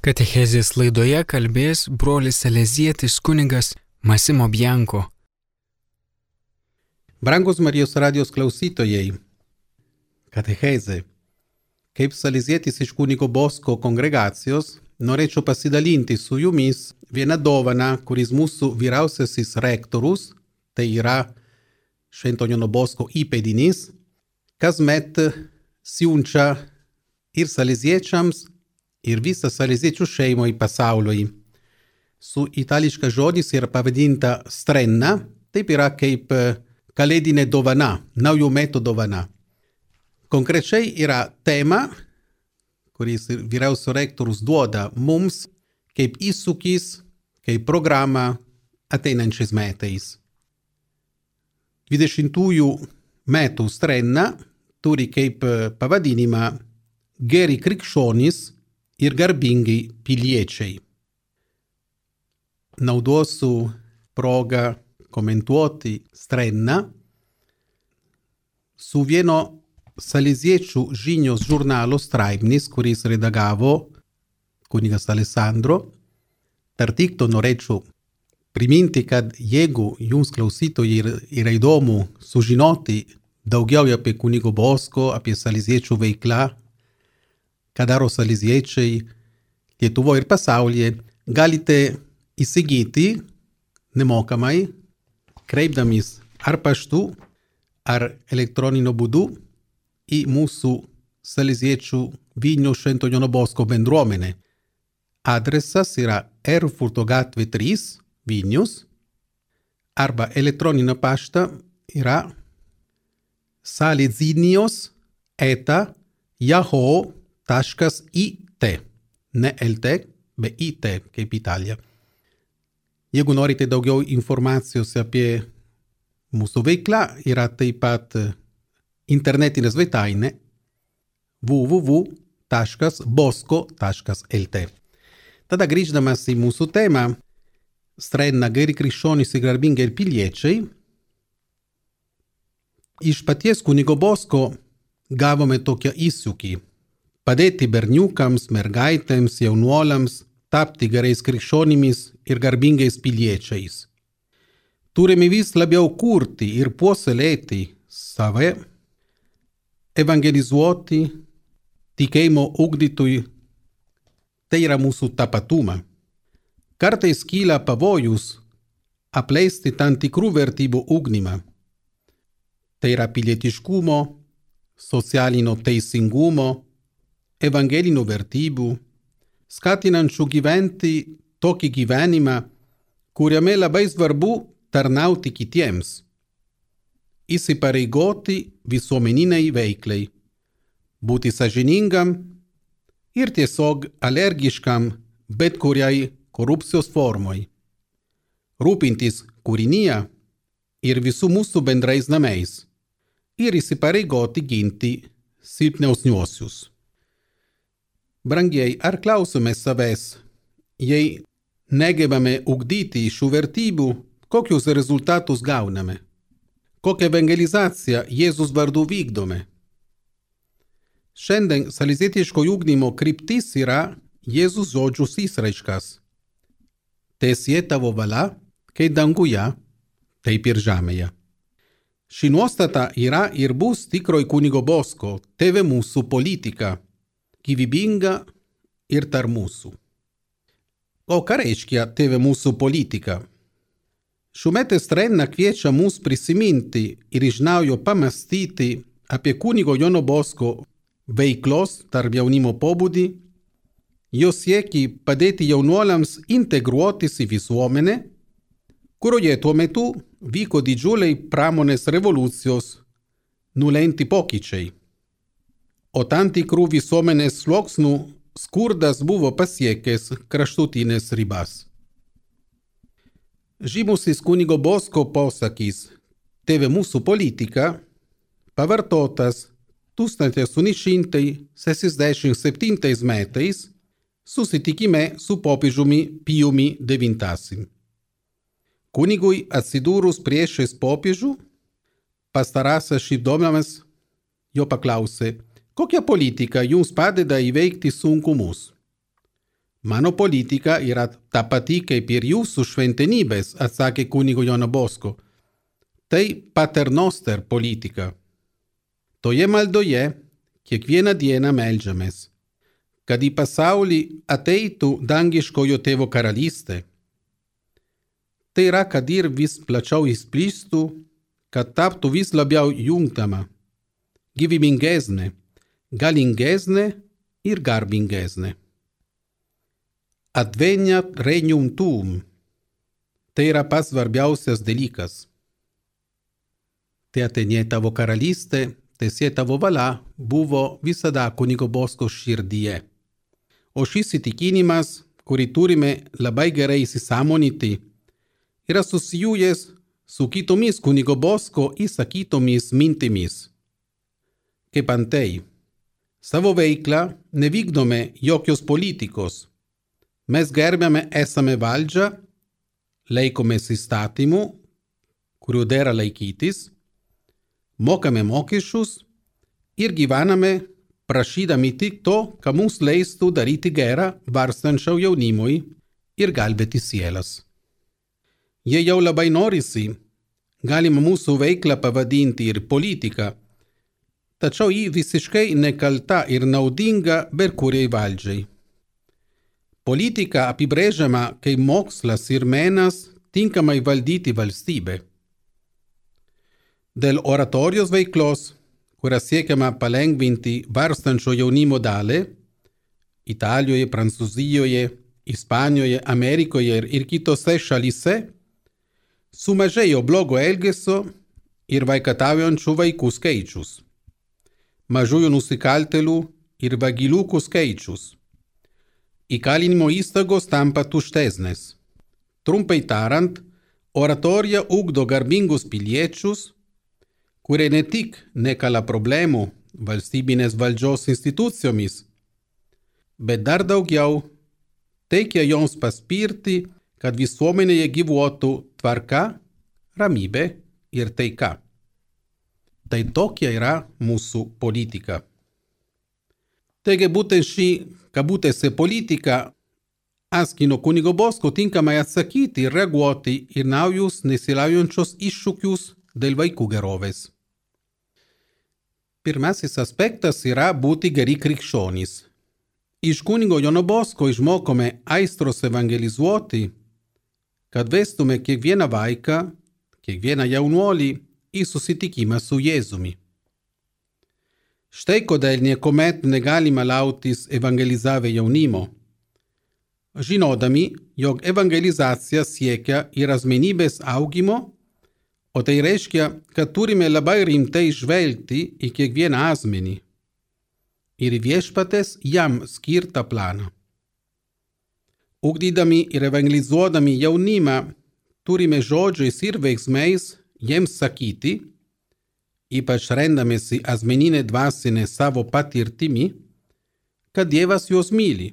Katechezės laidoje kalbės brolis Salezietis kunigas Masimo Bianko. Brangus Marijos radijos klausytojai, katechezė. Kaip Salezietis iš kunigo Bosko kongregacijos, norėčiau pasidalinti su jumis vieną dovaną, kuris mūsų vyriausiasis rektorus, tai yra Šventoniono Bosko įpėdinis, kasmet siunčia ir saleziečiams, ir visą saleziečių šeimoj pasauliui. Su itališka žodis yra pavadinta strenna, taip yra kaip kalėdinė dovana, naujų metų dovana. Konkrečiai yra tema, kuris vyriausio rektorius duoda mums kaip įsūkis, kaip programa ateinančiais metais. 20 metų strenna turi kaip pavadinimą Geri krikščionys ir garbingai piliečiai. Naudosiu progą komentuoti strenną su vieno saleziečių žinios žurnalo straipsnis, kuris redagavo kunigas Alessandro. Tarp to norėčiau priminti, kad jeigu jums klausytojai yra įdomu sužinoti daugiau apie kunigo Bosko, apie saleziečių veiklą, ką daro saliziečiai Lietuvoje ir pasaulyje, galite įsigyti nemokamai, kreipdamis ar paštu, ar elektroniniu būdu į mūsų saliziečių Vilnių Švento Jono Bosko bendruomenę. Adresas yra Erfurto gatvė 3, Vilnius, arba elektroninio paštą yra salizinios eta yahoo.com IT, ne LT, bet IT kaip Italija. Jeigu norite daugiau informacijos apie mūsų veiklą, yra taip pat internetinė svetainė www.bosco.lt. Tada grįždamas į mūsų temą, strenna geri krikščionys ir garbingi ir piliečiai, iš paties kunigo Bosko gavome tokią įsūkį – padėti berniukams, mergaitėms, jaunuoliams tapti gerais krikščionimis ir garbingais piliečiais. Turime vis labiau kurti ir puoselėti save, evangelizuoti, tikėjimo ugdytui, tai yra mūsų tapatumą. Kartais kyla pavojus apleisti tam tikrų vertybių ugnimą. Tai yra pilietiškumo, socialinio teisingumo, evangelinių vertybių, skatinančių gyventi tokį gyvenimą, kuriame labai svarbu tarnauti kitiems, įsipareigoti visuomeniniai veiklai, būti sažiningam ir tiesiog alergiškam bet kuriai korupcijos formai, rūpintis kūrinyje ir visų mūsų bendrais namais ir įsipareigoti ginti silpniausniuosius. Brangiai, ar klausome savęs, jei negebame ugdyti šių vertybių, kokius rezultatus gauname? Kokią evangelizaciją Jėzus vardu vykdome? Šiandien salizietiško ugdymo kryptis yra Jėzus žodžius įsraiškas. Tesie tavo valia, kai danguje, taip ir žemėje. Ši nuostata yra ir bus tikroji kunigo Bosko, tėvė mūsų politika – gyvybinga ir tarp mūsų. O ką reiškia tėvė mūsų politika? Šiumetės trena kviečia mus prisiminti ir iš naujo pamastyti apie kunigo Jono Bosko veiklos tarp jaunimo pobūdį, jo siekį padėti jaunuoliams integruotis į visuomenę, kurioje tuo metu vyko didžiuliai pramonės revoliucijos nulemti pokyčiai o tam tikrų visuomenės sluoksnių skurdas buvo pasiekęs kraštutinės ribas. Žymusis kunigo Bosko posakys Tėvė mūsų politika pavartotas 1867 metais susitikime su popiežiumi Pijumi IX. Kunigui atsidūrus priešais popiežių, pastarąsias šypdomamas jo paklausė – Kokia politika jums padeda įveikti sunkumus? Mano politika yra ta pati kaip ir jūsų šventenybės, atsakė kunigo Jono Bosko. Tai paternoster politika. Toje maldoje kiekvieną dieną melžiamės, kad į pasaulį ateitų dangiškojo tėvo karalystė. Tai yra, kad ir vis plačiau išplistų, kad taptų vis labiau jungtama, gyvybingesnė, galingesnė ir garbingesnė. Adveniat regnum tuum. Tai yra pats svarbiausias dalykas. Te atenie tavo karalystė, tesie tavo valia buvo visada kunigo Bosko širdyje. O šis įtikinimas, kurį turime labai gerai įsisamonyti, yra susijęs su kitomis kunigo Bosko įsakytomis mintimis. Kaip antai, savo veiklą nevykdome jokios politikos, Mes gerbiame esame valdžią, laikomės įstatymų, kurių dėra laikytis, mokame mokesčius ir gyvename prašydami tik to, ką mums leistų daryti gerą varstančiau jaunimui ir gelbėti sielas. Jei jau labai norisi, galima mūsų veiklą pavadinti ir politika, tačiau ji visiškai nekalta ir naudinga bet kuriai valdžiai. Politika apibrėžiama kaip mokslas ir menas tinkamai valdyti valstybę. Dėl oratorijos veiklos, kuria siekiama palengvinti varstančio jaunimo dalį Italijoje, Prancūzijoje, Ispanijoje, Amerikoje ir, ir kitose šalyse, sumažėjo blogo elgesio ir vaikataujančių vaikų skaičius, mažųjų nusikaltelių ir vagiliukų skaičius įkalinimo įstaigos tampa tuštesnės. Trumpai tariant, oratorija ugdo garbingus piliečius, kurie ne tik nekala problemų valstybinės valdžios institucijomis, bet dar daugiau teikia joms paspirti, kad visuomenėje gyvuotų tvarka, ramybė ir taika. Tai tokia yra mūsų politika. Taigi būtent šį kabutėse politika askino kunigo Bosko tinkamai atsakyti ir reaguoti į naujus nesilaujančios iššūkius dėl vaikų gerovės. Pirmasis aspektas yra būti geri krikščionys. Iš kunigo Jono Bosko išmokome aistros evangelizuoti, kad vestume kiekvieną vaiką, kiekvieną jaunuolį į susitikimą su Jėzumi. Štai kodėl niekuomet negalima lautis evangelizavę jaunimo. Žinodami, jog evangelizacija siekia ir asmenybės augimo, o tai reiškia, kad turime labai rimtai žvelgti į kiekvieną asmenį ir viešpatės jam skirtą planą. Ugdydami ir evangelizuodami jaunimą, turime žodžiais ir veiksmais jiems sakyti, ypač rendamėsi asmeninė dvasinė savo patirtimi, kad Dievas juos myli,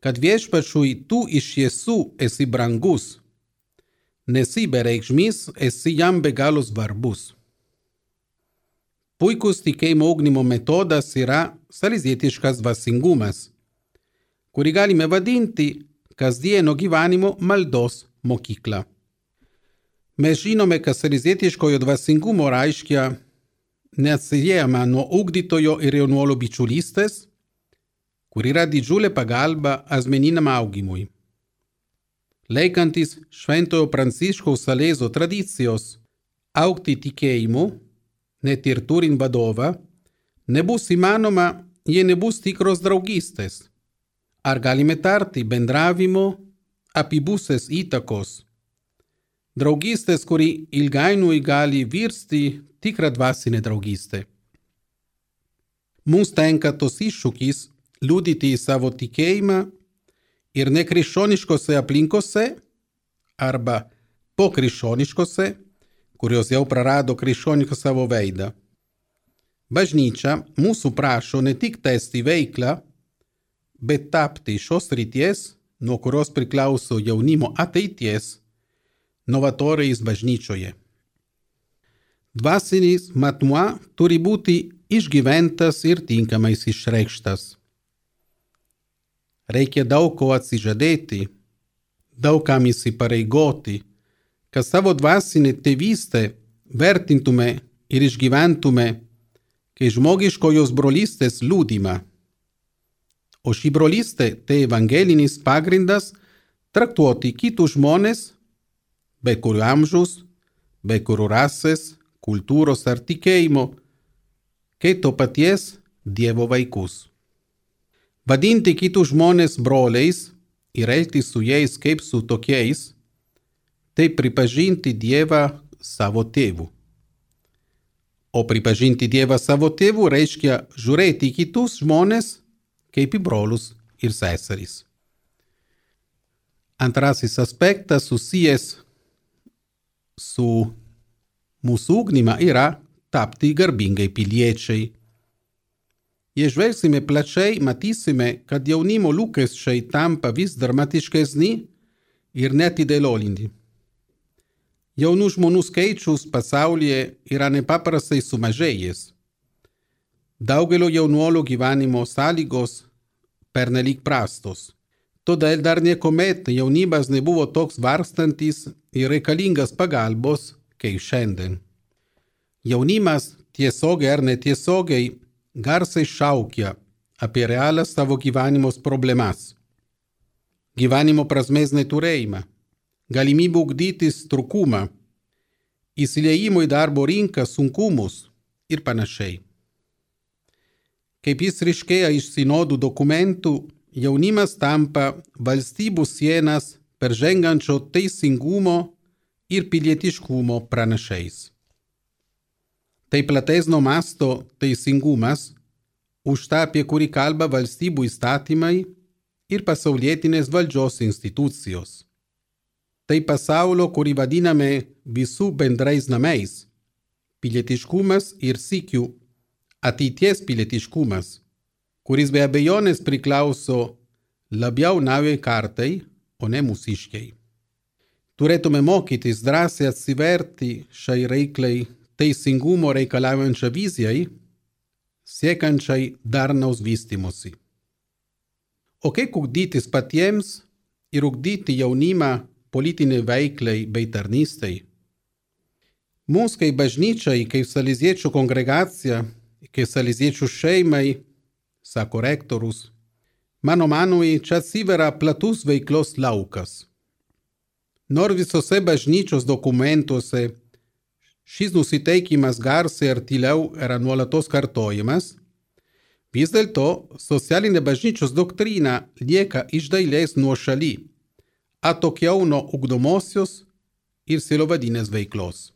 kad viešpačiui tu iš tiesų esi brangus, nesi bereikšmis, esi jam be galo svarbus. Puikus tikėjimo ugdymo metodas yra salizietiškas dvasingumas, kurį galime vadinti kasdieno gyvenimo maldos mokykla. Mes žinome, kad sarizietiškojo dvasingumo reiškia neatsiejama nuo ugdytojo ir jaunuolio bičiulystės, kur yra didžiulė pagalba asmeniniam augimui. Laikantis Šventojo Pranciškaus Salėzo tradicijos aukti tikėjimu, net ir turint vadovą, nebus įmanoma, jei nebus tikros draugystės. Ar galime tarti bendravimo, apibusės įtakos draugystės, kuri ilgainiui gali virsti tikrą dvasinę draugystę. Mums tenka tos iššūkis liudyti savo tikėjimą ir nekrikščioniškose aplinkose arba pokrikščioniškose, kurios jau prarado krikščionišką savo veidą. Bažnyčia mūsų prašo ne tik tęsti veiklą, bet tapti šios ryties, nuo kurios priklauso jaunimo ateities novatoriais bažnyčioje. Dvasinis matmuo turi būti išgyventas ir tinkamai išreikštas. reikia daug ko atsižadėti, daug kam įsipareigoti, kad savo dvasinę tėvystę vertintume ir išgyventume, kai žmogiškojos brolystės liūdimą. O ši brolystė tai evangelinis pagrindas traktuoti kitus žmonės, be kurių amžiaus, be kurių rasės, kultūros ar tikėjimo, kaip to paties Dievo vaikus. Vadinti kitus žmonės broliais ir elgtis su jais kaip su tokiais, tai pripažinti Dievą savo tėvų. O pripažinti Dievą savo tėvų reiškia žiūrėti kitus žmonės kaip į brolius ir seserys. Antrasis aspektas susijęs su mūsų ugnima yra tapti garbingai piliečiai. Jei žvelgsime plačiai, matysime, kad jaunimo lūkesčiai tampa vis dramatiškesni ir netidėliolinti. Jaunų žmonių skaičius pasaulyje yra nepaprastai sumažėjęs. Daugelio jaunuolio gyvenimo sąlygos pernelyg prastos. Todėl dar niekuomet jaunimas nebuvo toks varstantis ir reikalingas pagalbos, kaip šiandien. Jaunimas tiesiogiai ar netiesiogiai garsiai šaukia apie realias savo gyvenimos problemas. Gyvenimo prasmės neturėjimą, galimybę ugdytis trūkumą, įsileimo į darbo rinką sunkumus ir panašiai. Kaip jis ryškėja iš sinodų dokumentų, jaunimas tampa valstybių sienas peržengančio teisingumo ir pilietiškumo pranašais. Tai platesnio masto teisingumas, už tą, apie kurį kalba valstybių įstatymai ir pasaulietinės valdžios institucijos. Tai pasaulio, kurį vadiname visų bendrais namais - pilietiškumas ir sikių ateities pilietiškumas, kuris be abejonės priklauso labiau naujai kartai, o ne mūsiškiai. Turėtume mokytis drąsiai atsiverti šiai reiklai teisingumo reikalaujančią vizijai, siekiančiai darnaus vystimusi. O kaip ugdytis patiems ir ugdyti jaunimą politiniai veiklai bei tarnystai? Mūsų kaip bažnyčiai, kaip saliziečių kongregacija, kaip saliziečių šeimai, sako rektorius, mano manui, čia atsiveria platus veiklos laukas. Nors visose bažnyčios dokumentuose šis nusiteikimas garsiai ir tyliau yra nuolatos kartojimas, vis dėlto socialinė bažnyčios doktrina lieka iš dailės nuo šaly, atokiau nuo ugdomosios ir silovadinės veiklos.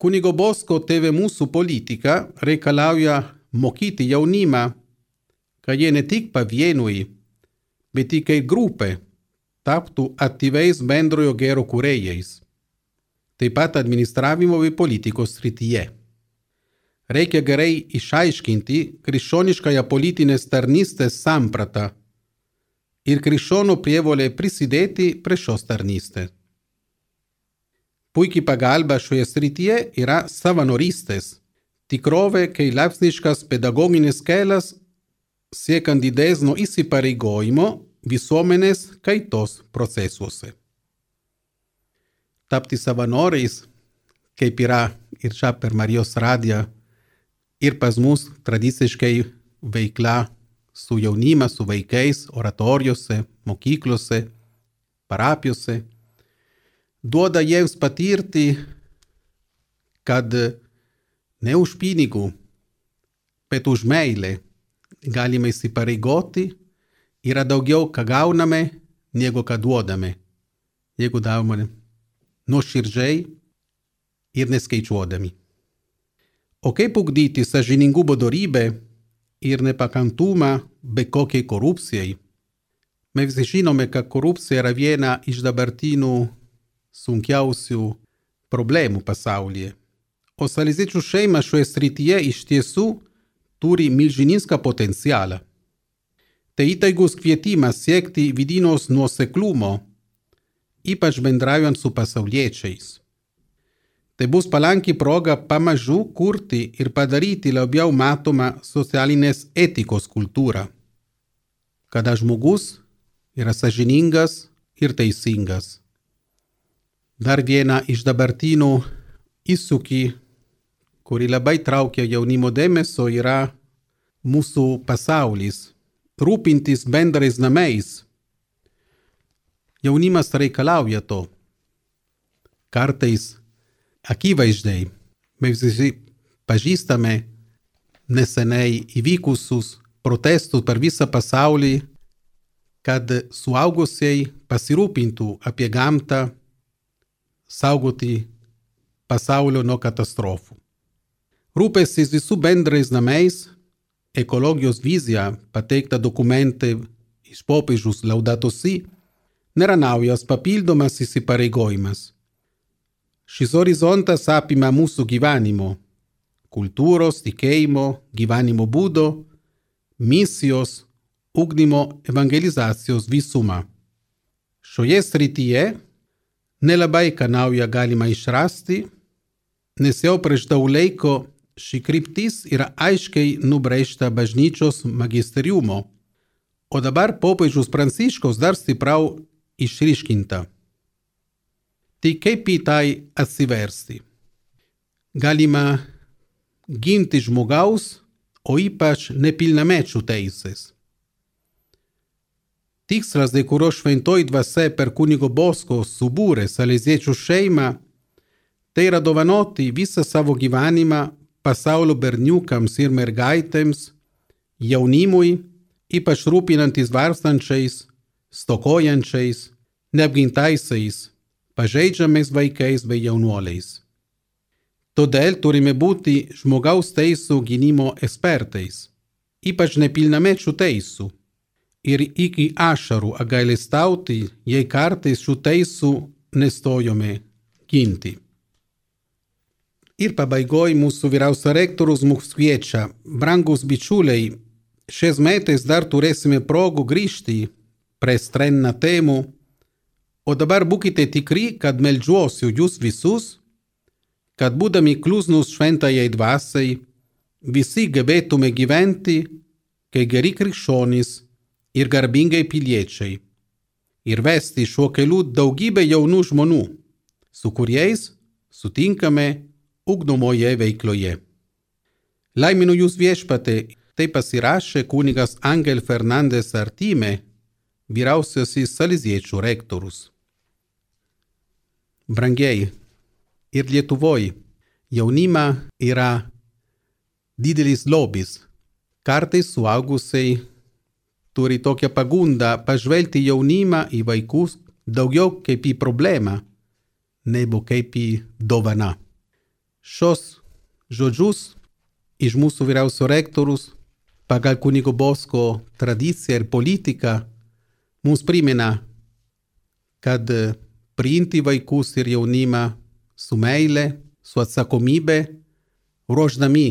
Kunigo Bosko tėvė mūsų politika reikalauja mokyti jaunimą, kad jie ne tik pavienui, bet tik kaip grupė taptų aktyviais bendrojo gero kūrėjais taip pat administravimo bei politikos srityje. Reikia gerai išaiškinti krikščioniškąją politinės tarnystės sampratą ir krikščionų prievolė prisidėti prie šios tarnystės. Puikiai pagalba šioje srityje yra savanorystės, tikrovė, kai lapsniškas pedagoginis kelias siekiant didesnio įsipareigojimo visuomenės kaitos procesuose tapti savanoriais, kaip yra ir čia per Marijos radiją, ir pas mus tradiciškai veikla su jaunime, su vaikais, oratorijose, mokyklose, parapijose, duoda jiems patirti, kad ne už pinigų, bet už meilę galime įsipareigoti, yra daugiau, ką gauname, negu ką duodame. Jeigu davome nuoširdžiai ir neskaičiuodami. O kaip ugdyti sažiningumo dorybę ir nepakantumą be kokiai korupcijai? Mes žinome, kad korupcija yra viena iš dabartinių sunkiausių problemų pasaulyje. O saliziečių šeima šioje srityje iš tiesų turi milžinišką potencialą. Tai įtaigus kvietimas siekti vidinios nuoseklumo ypač bendraujant su pasauliečiais. Tai bus palanki proga pamažu kurti ir padaryti labiau matomą socialinės etikos kultūrą. kada žmogus yra sažiningas ir teisingas. Dar viena iš dabartinių įsūkį, kuri labai traukia jaunimo dėmesio, yra mūsų pasaulis. Rūpintis bendrais namais. Jaunimas reikalauja to. Kartais akivaizdžiai mes visi pažįstame neseniai įvykusius protestus per visą pasaulį, kad suaugusiai pasirūpintų apie gamtą, saugoti pasaulio nuo katastrofų. Rūpestis visų bendrais namais, ekologijos vizija pateikta dokumentai iš popiežius Laudato Si, nėra naujas papildomas įsipareigojimas. Šis horizontas apima mūsų gyvenimo kultūros, tikėjimo, gyvenimo būdo, misijos, ugdymo, evangelizacijos visumą. Šioje srityje nelabai ką naują galima išrasti, nes jau prieš daug laiko ši kryptis yra aiškiai nubrėžta bažnyčios magisteriumo, o dabar popiežius Pranciškaus dar stipriau išryškinta. Tai kaip į tai atsiversti? Galima ginti žmogaus, o ypač nepilnamečių teisės. Tikslas, dėl kurio šventoji dvasia per kunigo Bosko subūrė saleziečių šeimą, tai yra dovanoti visą savo gyvenimą pasaulio berniukams ir mergaitėms, jaunimui, ypač rūpinantis varstančiais, stokojančiais, neapgintaisiais, pažeidžiamais vaikais bei jaunuoliais. Todėl turime būti žmogaus teisų gynimo ekspertais, ypač nepilnamečių teisų, ir iki ašarų agailestauti, jei kartais šių teisų nestojome ginti. Ir pabaigoj mūsų vyriausio rektorius mus kviečia, brangus bičiuliai, šiais metais dar turėsime progų grįžti prie strenna temų, o dabar būkite tikri, kad melžiuosiu jūs visus kad būdami klusnus šventajai dvasiai, visi gebėtume gyventi kaip geri krikščionys ir garbingai piliečiai ir vesti šiuo keliu daugybę jaunų žmonių, su kuriais sutinkame ugdomoje veikloje. Laiminu jūs viešpatė, tai pasirašė kunigas Angel Fernandės Artime, vyriausiasis saliziečių rektorius. Brangiai, ir Lietuvoj jaunimą yra didelis lobis. Kartais suaugusiai turi tokią pagundą pažvelgti jaunimą į vaikus daugiau kaip į problemą, negu kaip į dovaną. Šios žodžius iš mūsų vyriausio rektorius pagal kunigo Bosko tradiciją ir politiką mums primena, kad priimti vaikus ir jaunimą su meile, su atsakomybė, ruoždami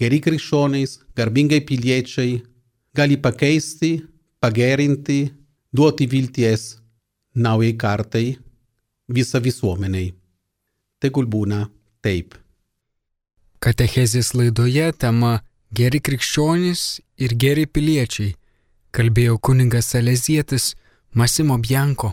geri krikščionys, garbingai piliečiai, gali pakeisti, pagerinti, duoti vilties naujai kartai, visą visuomeniai. Tegul būna taip. Katechezės laidoje tema Geri krikščionys ir geri piliečiai kalbėjo kuningas Salezietis Masimo Bianko.